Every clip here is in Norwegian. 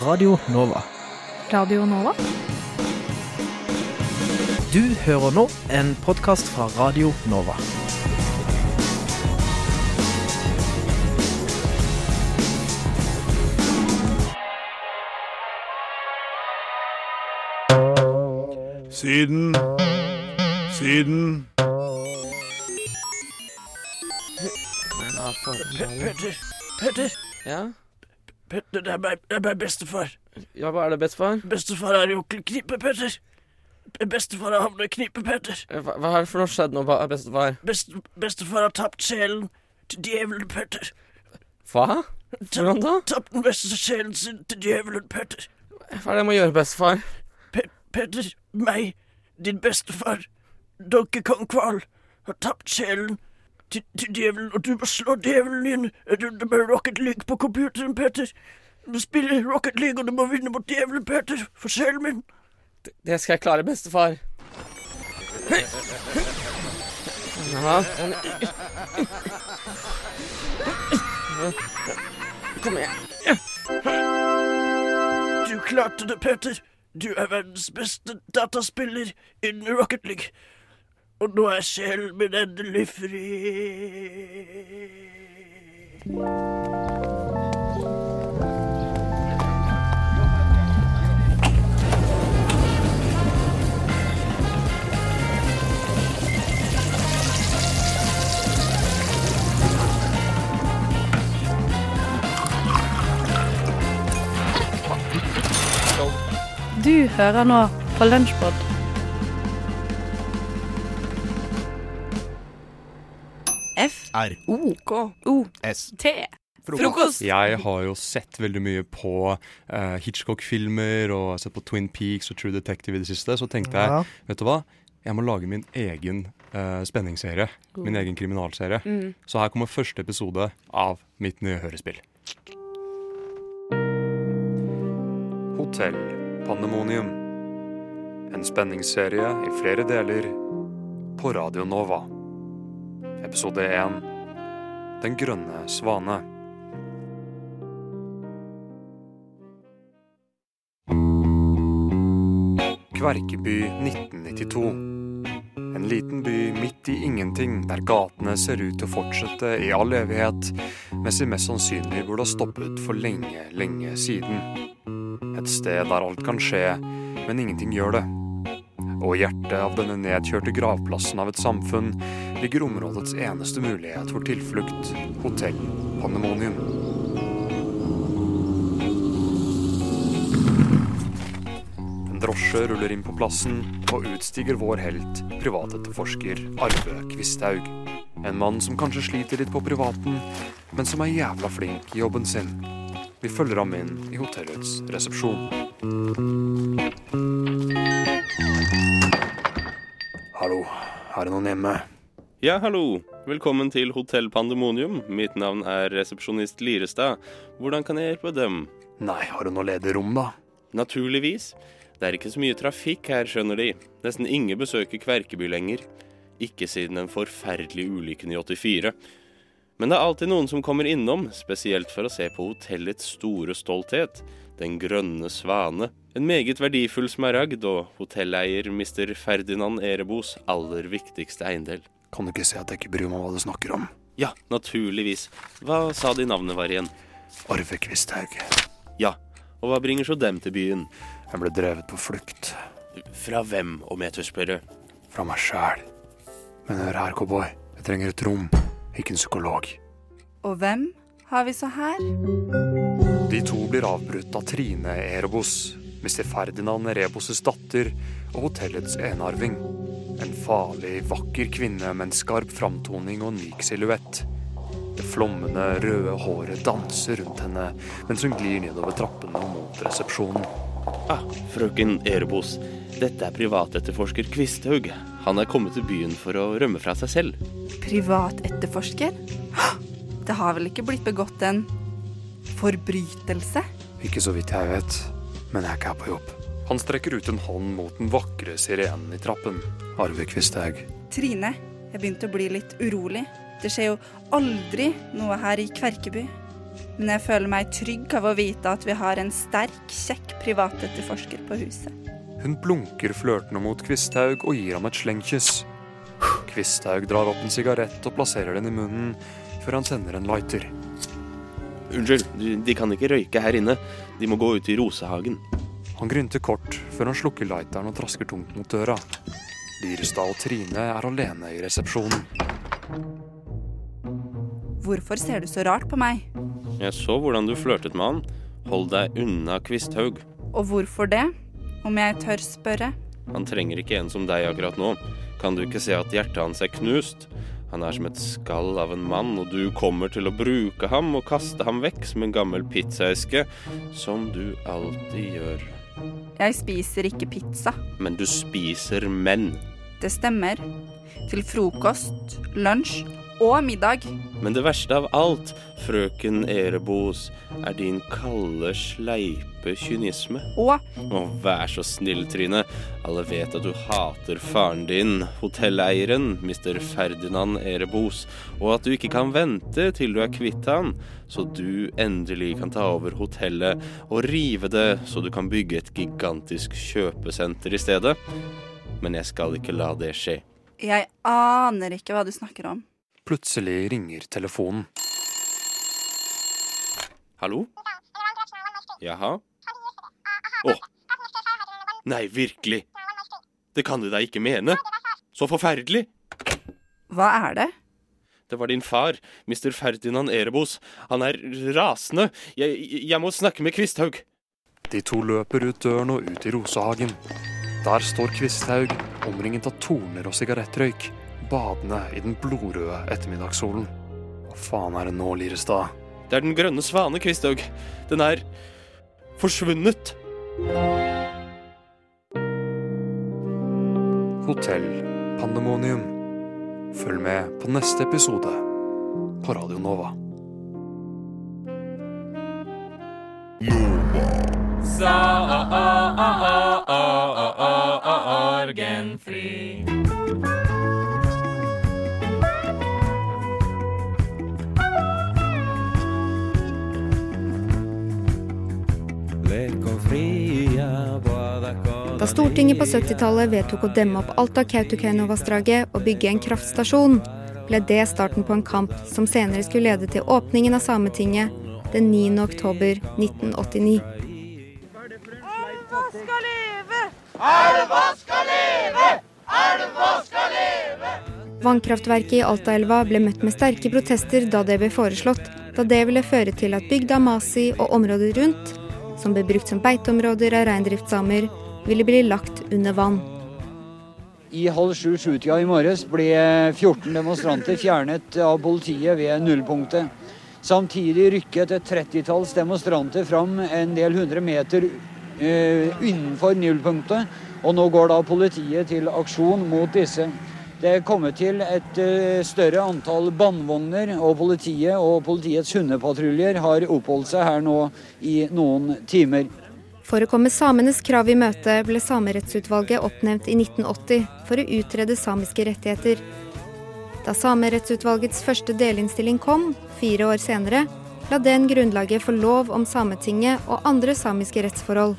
Radio Nova. Radio Nova? Du hører nå en podkast fra Radio Nova. Siden Siden Petter, Petter, Ja? Petter, det er meg, det er meg bestefar. ja, hva er det, bestefar? Bestefar er jo kl- knipe, Petter. Bestefar har havnet i knipe, Petter. Eh, Hva, hva er det for noe skjedd nå, bestefar? Best, bestefar har tapt sjelen til djevelen, Petter. Hva? Hvordan da? Tapt den beste sjelen sin til djevelen, Petter. Hva er det jeg må gjøre, bestefar? Pe Petter, meg, din bestefar, Donkey Kong Kval, har tapt sjelen til, til djevelen, og du må slå djevelen inn. Du, du må Rocket League på computeren, Peter. Du må spille Rocket League, og du må vinne mot djevelen, Peter, for sjelen min. Det skal jeg klare, bestefar. Ja. Kom igjen. Du klarte det, Peter. Du er verdens beste dataspiller innen Rocket League. Og nå er skjelven endelig fri. Du hører nå på Lunsjpod. F R. O K O S. T Frokost! Jeg har jo sett veldig mye på uh, Hitchcock-filmer og jeg har sett på Twin Peaks og True Detective i det siste. Så tenkte jeg, Ja. vet du hva? Jeg må lage min egen uh, spenningsserie. Min egen kriminalserie. Mm. Så her kommer første episode av mitt nye hørespill. Hotell Pandemonium. En spenningsserie i flere deler på Radio Nova. Episode 1 Den grønne svane. Kverkeby 1992. En liten by midt i ingenting, der gatene ser ut til å fortsette i all evighet, mens de mest sannsynlig burde ha stoppet for lenge, lenge siden. Et sted der alt kan skje, men ingenting gjør det. Og i hjertet av denne nedkjørte gravplassen av et samfunn ligger områdets eneste mulighet for tilflukt, Hotell Pandemonium. En drosje ruller inn på plassen, og utstiger vår helt, privatetterforsker Arve Kvisthaug. En mann som kanskje sliter litt på privaten, men som er jævla flink i jobben sin. Vi følger ham inn i hotellets resepsjon. Er det noen hjemme? Ja, hallo. Velkommen til Hotell Pandemonium. Mitt navn er resepsjonist Lirestad. Hvordan kan jeg hjelpe dem? Nei, har du noe ledig rom, da? Naturligvis. Det er ikke så mye trafikk her, skjønner de. Nesten ingen besøker Kverkeby lenger. Ikke siden den forferdelige ulykken i 84. Men det er alltid noen som kommer innom, spesielt for å se på hotellets store stolthet, Den grønne svane. En meget verdifull smaragd og hotelleier Mr. Ferdinand Erebos aller viktigste eiendel. Kan du ikke se at jeg ikke bryr meg om hva du snakker om? Ja, naturligvis. Hva sa de navnet var igjen? Arve Kvisthaug. Ja, og hva bringer så dem til byen? Jeg ble drevet på flukt. Fra hvem, om jeg tør spørre? Fra meg sjæl. Men hør her, cowboy. Jeg trenger et rom, ikke en psykolog. Og hvem har vi så her? De to blir avbrutt av Trine Erebos, Mr. Ferdinand Rebos' datter og hotellets enarving. En farlig, vakker kvinne med en skarp framtoning og en myk silhuett. Det flommende, røde håret danser rundt henne mens hun glir nedover trappene og mot resepsjonen. Ah, frøken Erebos. Dette er privatetterforsker Kvisthaug. Han er kommet til byen for å rømme fra seg selv. Privatetterforsker? Det har vel ikke blitt begått en forbrytelse? Ikke så vidt jeg vet, men jeg er ikke her på jobb. Han strekker ut en hånd mot den vakre sirenen i trappen. Arve Kvisthaug. Trine, jeg begynte å bli litt urolig. Det skjer jo aldri noe her i Kverkeby. Men jeg føler meg trygg av å vite at vi har en sterk, kjekk privatetterforsker på huset. Hun blunker flørtende mot Kvisthaug og gir ham et slengkyss. Kvisthaug drar opp en sigarett og plasserer den i munnen, før han sender en lighter. Unnskyld, de kan ikke røyke her inne. De må gå ut i rosehagen. Han grynter kort før han slukker lighteren og trasker tungt mot døra. Lyrestad og Trine er alene i resepsjonen. Hvorfor ser du så rart på meg? Jeg så hvordan du flørtet med han. Hold deg unna Kvisthaug. Og hvorfor det? Om jeg tør spørre? Han trenger ikke en som deg akkurat nå. Kan du ikke se at hjertet hans er knust? Han er som et skall av en mann, og du kommer til å bruke ham og kaste ham vekk som en gammel pizzaeske, som du alltid gjør. Jeg spiser ikke pizza. Men du spiser menn. Det stemmer. Til frokost, lunsj og middag. Men det verste av alt, frøken Erebos, er din kalde, sleipe kynisme. Og Å, vær så snill, Trine. Alle vet at du hater faren din, hotelleieren, Mr. Ferdinand Erebos, og at du ikke kan vente til du er kvitt han, så du endelig kan ta over hotellet og rive det, så du kan bygge et gigantisk kjøpesenter i stedet. Men jeg skal ikke la det skje. jeg aner ikke hva du snakker om. Plutselig ringer telefonen. Hallo? Jaha? Å. Nei, virkelig. Det kan du da ikke mene. Så forferdelig. Hva er det? Det var din far, Mr. Ferdinand Erebos. Han er rasende. Jeg, jeg må snakke med Kvisthaug. De to løper ut døren og ut i rosehagen. Der står Kvisthaug, omringet av torner og sigarettrøyk, badende i den blodrøde ettermiddagssolen. Hva faen er det nå, Lirestad? Det er den grønne svane, Kvisthaug. Den er forsvunnet. Hotell Pandemonium. Følg med på neste episode på Radio Nova. Da Stortinget på 70-tallet vedtok å demme opp alt av Kautokeino-vassdraget og bygge en kraftstasjon, ble det starten på en kamp som senere skulle lede til åpningen av Sametinget den 9. oktober 1989. Elva skal leve! Elva skal leve! Elva skal leve! Vannkraftverket i Altaelva ble møtt med sterke protester da det ble foreslått, da det ville føre til at bygda Masi og området rundt, som ble brukt som beiteområder av reindriftssamer, ville bli lagt under vann. I halv sju-sju-tida i morges ble 14 demonstranter fjernet av politiet ved nullpunktet. Samtidig rykket et trettitalls demonstranter fram en del hundre meter uh, innenfor nullpunktet, og nå går da politiet til aksjon mot disse. Det er kommet til et uh, større antall bannvogner, og politiet og politiets hundepatruljer har oppholdt seg her nå i noen timer. For å komme samenes krav i møte ble Samerettsutvalget oppnevnt i 1980 for å utrede samiske rettigheter. Da Samerettsutvalgets første delinnstilling kom, fire år senere, la den grunnlaget for lov om Sametinget og andre samiske rettsforhold,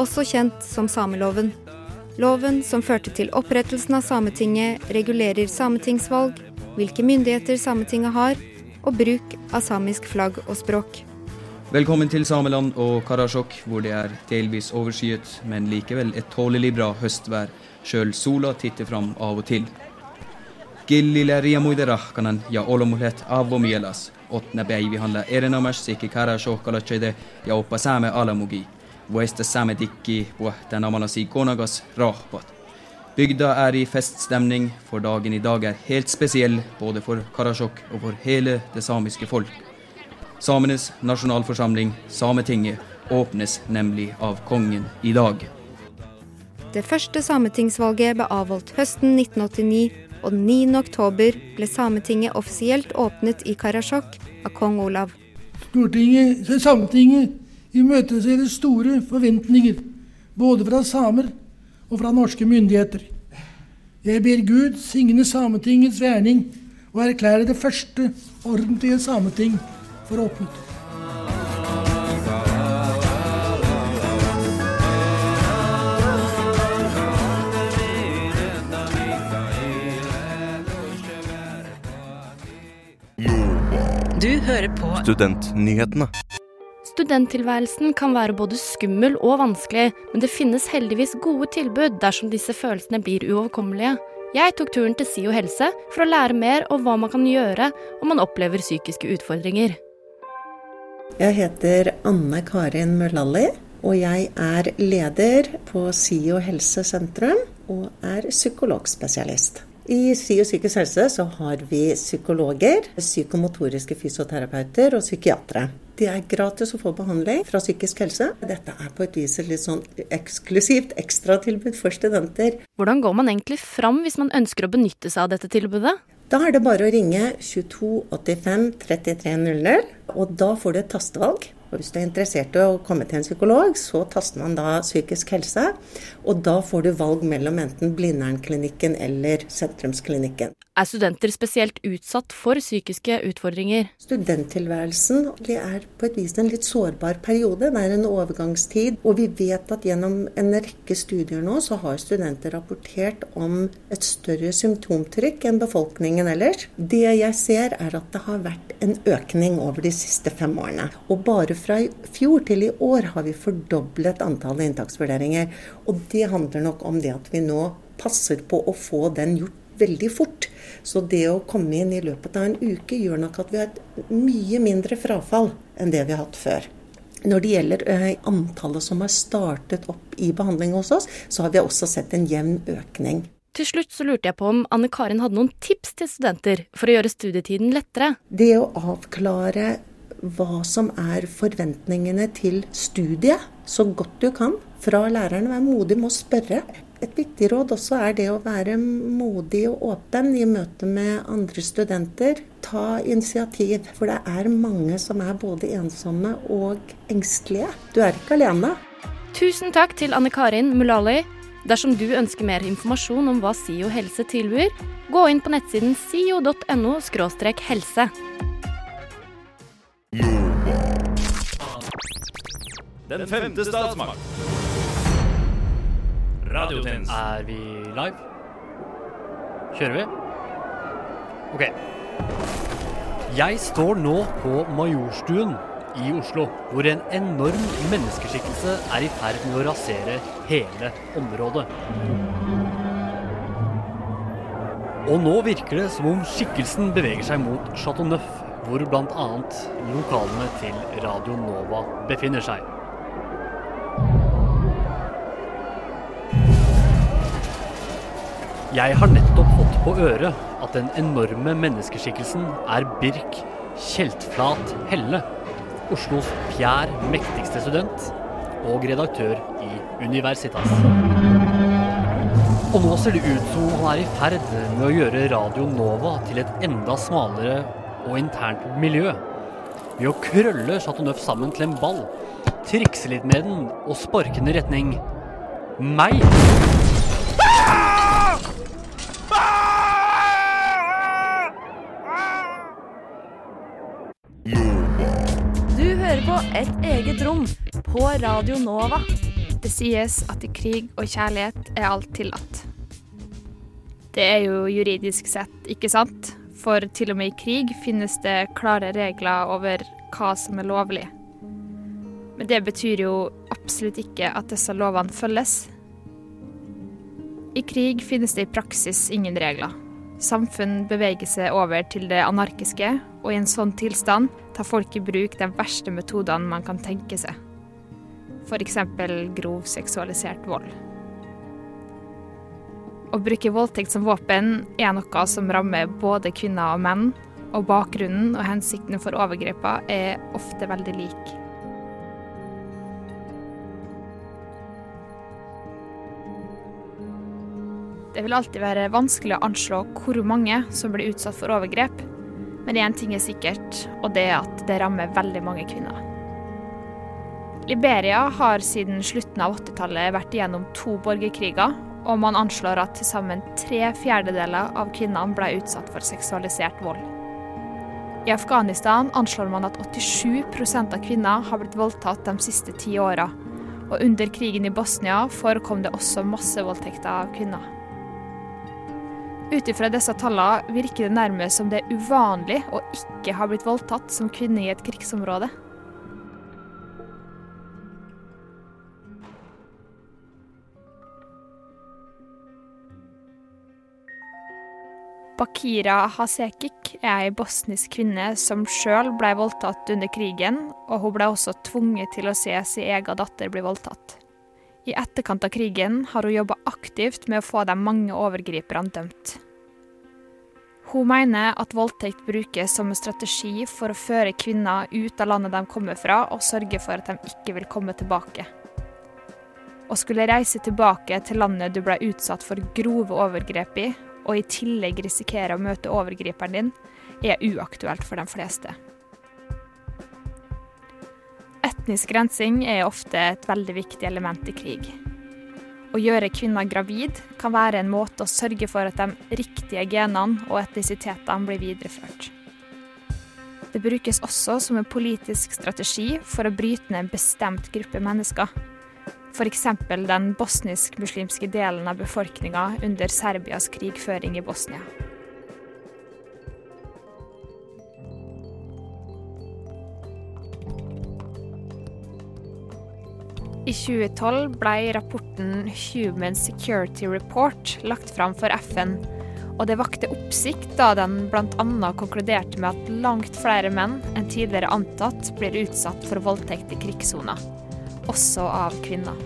også kjent som sameloven. Loven som førte til opprettelsen av Sametinget, regulerer sametingsvalg, hvilke myndigheter Sametinget har, og bruk av samisk flagg og språk. Velkommen til Sameland og Karasjok, hvor det er delvis overskyet, men likevel et tålelig bra høstvær. Sjøl sola titter fram av og til. Gillile ja olomulet avomielas. Otna päivihanla erinomaisesti sikki ja oppa saame alamugi. Vuesta sametikki puhtan amalasi konagas rahpat. Bygda er i feststemning, for dagen i dag er helt spesiell både for Karasjok og for hele det samiske folk. Samenes nasjonalforsamling, Sametinget, åpnes nemlig av kongen i dag. Det første sametingsvalget ble avholdt høsten 1989, og den 9. oktober ble Sametinget offisielt åpnet i Karasjok av kong Olav. Stortinget, Sametinget imøteser store forventninger, både fra samer og fra norske myndigheter. Jeg ber Gud signe Sametingets verning og erklære det første ordentlige sameting for åpnet. Du hører på Studentnyhetene. Studenttilværelsen kan være både skummel og vanskelig, men det finnes heldigvis gode tilbud dersom disse følelsene blir uoverkommelige. Jeg tok turen til SIO helse for å lære mer om hva man kan gjøre om man opplever psykiske utfordringer. Jeg heter Anne Karin Møllalli, og jeg er leder på SIO helsesentrum og er psykologspesialist. I SIO psykisk helse så har vi psykologer, psykomotoriske fysioterapeuter og psykiatere. Det er gratis å få behandling fra psykisk helse. Dette er på et vis et litt sånn eksklusivt ekstratilbud for studenter. Hvordan går man egentlig fram hvis man ønsker å benytte seg av dette tilbudet? Da er det bare å ringe 22 85 33 00, og da får du et tastevalg. Og hvis du er interessert i å komme til en psykolog, så taster man da psykisk helse. Og da får du valg mellom enten Blindernklinikken eller Sentrumsklinikken. Er studenter spesielt utsatt for psykiske utfordringer? Studenttilværelsen er på et vis en litt sårbar periode. Det er en overgangstid. Og vi vet at gjennom en rekke studier nå, så har studenter rapportert om et større symptomtrykk enn befolkningen ellers. Det jeg ser er at det har vært en økning over de siste fem årene. Og bare fra i fjor til i år har vi fordoblet antallet inntaksvurderinger. Og det handler nok om det at vi nå passer på å få den gjort veldig fort. Så det å komme inn i løpet av en uke gjør nok at vi har et mye mindre frafall enn det vi har hatt før. Når det gjelder eh, antallet som har startet opp i behandling hos oss, så har vi også sett en jevn økning. Til slutt så lurte jeg på om Anne Karin hadde noen tips til studenter for å gjøre studietiden lettere. Det å avklare hva som er forventningene til studiet, så godt du kan. Fra læreren, vær modig med å spørre. Et viktig råd også er det å være modig og åpen i møte med andre studenter. Ta initiativ, for det er mange som er både ensomme og engstelige. Du er ikke alene. Tusen takk til Anne Karin Mulali. Dersom du ønsker mer informasjon om hva SIO helse tilbyr, gå inn på nettsiden sio.no helse. Den femte statsmakt. Radiotennis. Er vi live? Kjører vi? OK. Jeg står nå på Majorstuen i Oslo, hvor en enorm menneskeskikkelse er i ferd med å rasere hele området. Og nå virker det som om skikkelsen beveger seg mot Chateau Neuf, hvor bl.a. lokalene til Radio Nova befinner seg. Jeg har nettopp fått på øret at den enorme menneskeskikkelsen er Birk Kjeltflat Helle, Oslos fjær mektigste student og redaktør i Universitas. Og nå ser det ut som han er i ferd med å gjøre Radio Nova til et enda smalere og internt miljø. Ved å krølle Chateau Neuf sammen til en ball, trikse litt med den og sparke den i retning meg. Eget rom på Radio Nova. Det sies at i krig og kjærlighet er alt tillatt. Det er jo juridisk sett ikke sant, for til og med i krig finnes det klare regler over hva som er lovlig. Men det betyr jo absolutt ikke at disse lovene følges. I krig finnes det i praksis ingen regler. Samfunn beveger seg over til det anarkiske, og i en sånn tilstand tar folk i bruk de verste metodene man kan tenke seg. F.eks. grov seksualisert vold. Å bruke voldtekt som våpen er noe som rammer både kvinner og menn, og bakgrunnen og hensikten for overgrepene er ofte veldig lik. Det vil alltid være vanskelig å anslå hvor mange som blir utsatt for overgrep, men én ting er sikkert, og det er at det rammer veldig mange kvinner. Liberia har siden slutten av 80-tallet vært igjennom to borgerkriger, og man anslår at til sammen tre fjerdedeler av kvinnene ble utsatt for seksualisert vold. I Afghanistan anslår man at 87% av kvinner har blitt voldtatt de siste ti åra, og under krigen i Bosnia forekom det også massevoldtekter av kvinner. Ut ifra disse tallene virker det nærmest som det er uvanlig å ikke ha blitt voldtatt som kvinne i et krigsområde. Bakira Hasekik er ei bosnisk kvinne som sjøl ble voldtatt under krigen, og hun ble også tvunget til å se sin egen datter bli voldtatt. I etterkant av krigen har hun jobba aktivt med å få de mange overgriperne dømt. Hun mener at voldtekt brukes som en strategi for å føre kvinner ut av landet de kommer fra, og sørge for at de ikke vil komme tilbake. Å skulle reise tilbake til landet du ble utsatt for grove overgrep i, og i tillegg risikere å møte overgriperen din, er uaktuelt for de fleste. Etnisk rensing er ofte et veldig viktig element i krig. Å gjøre kvinner gravid kan være en måte å sørge for at de riktige genene og etnisitetene blir videreført. Det brukes også som en politisk strategi for å bryte ned en bestemt gruppe mennesker. F.eks. den bosnisk-muslimske delen av befolkninga under Serbias krigføring i Bosnia. I 2012 ble rapporten Human Security Report lagt fram for FN, og det vakte oppsikt da den bl.a. konkluderte med at langt flere menn enn tidligere antatt blir utsatt for voldtekt i krigssoner, også av kvinner.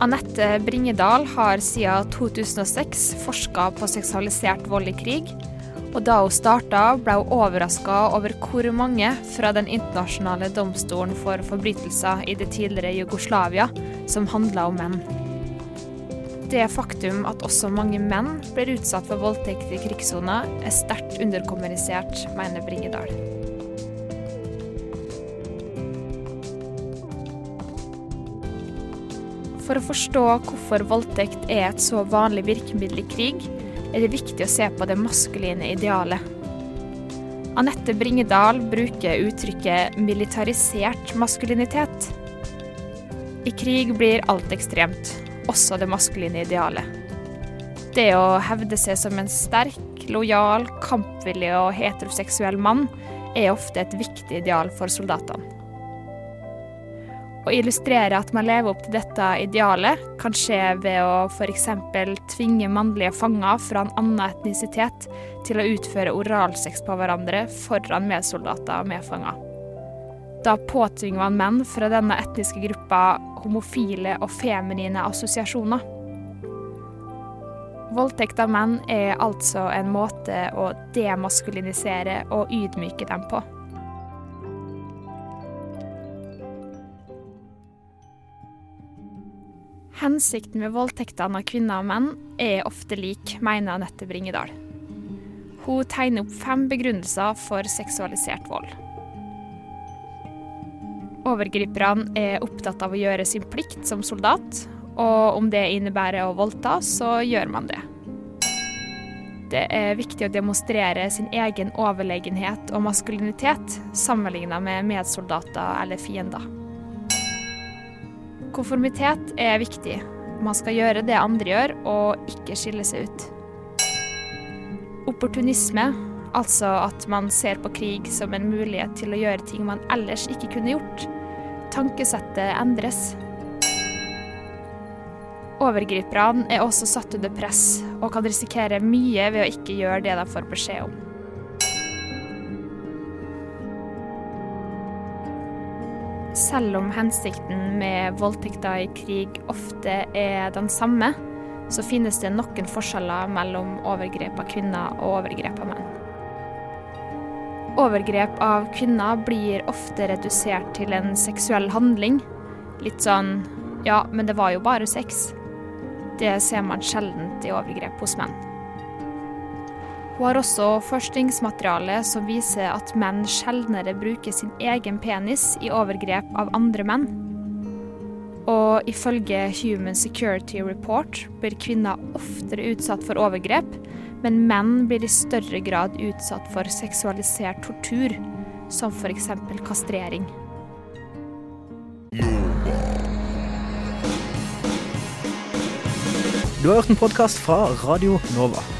Anette Bringedal har siden 2006 forska på seksualisert vold i krig, og da hun starta, ble hun overraska over hvor mange fra Den internasjonale domstolen for forbrytelser i det tidligere Jugoslavia som handla om menn. Det faktum at også mange menn blir utsatt for voldtekt i krigssoner, er sterkt underkommunisert, mener Bringedal. For å forstå hvorfor voldtekt er et så vanlig virkemiddel i krig, er det viktig å se på det maskuline idealet. Anette Bringedal bruker uttrykket 'militarisert maskulinitet'. I krig blir alt ekstremt, også det maskuline idealet. Det å hevde seg som en sterk, lojal, kampvillig og heteroseksuell mann er ofte et viktig ideal for soldatene. Å illustrere at man lever opp til dette idealet, kan skje ved å f.eks. tvinge mannlige fanger fra en annen etnisitet til å utføre oralsex på hverandre foran medsoldater og medfanger. Da påtvinger man menn fra denne etniske gruppa homofile og feminine assosiasjoner. Voldtekt av menn er altså en måte å demaskulinisere og ydmyke dem på. Hensikten med voldtektene av kvinner og menn er ofte lik, mener Anette Bringedal. Hun tegner opp fem begrunnelser for seksualisert vold. Overgriperne er opptatt av å gjøre sin plikt som soldat, og om det innebærer å voldta, så gjør man det. Det er viktig å demonstrere sin egen overlegenhet og maskulinitet sammenlignet med medsoldater eller fiender. Konformitet er viktig. Man skal gjøre det andre gjør, og ikke skille seg ut. Opportunisme, altså at man ser på krig som en mulighet til å gjøre ting man ellers ikke kunne gjort. Tankesettet endres. Overgriperne er også satt under press, og kan risikere mye ved å ikke gjøre det de får beskjed om. Selv om hensikten med voldtekter i krig ofte er den samme, så finnes det noen forskjeller mellom overgrep av kvinner og overgrep av menn. Overgrep av kvinner blir ofte redusert til en seksuell handling. Litt sånn ja, men det var jo bare sex. Det ser man sjelden i overgrep hos menn. Hun har også forskningsmateriale som viser at menn sjeldnere bruker sin egen penis i overgrep av andre menn. Og ifølge Human Security Report blir kvinner oftere utsatt for overgrep, men menn blir i større grad utsatt for seksualisert tortur, som f.eks. kastrering. Du har hørt en podkast fra Radio Nova.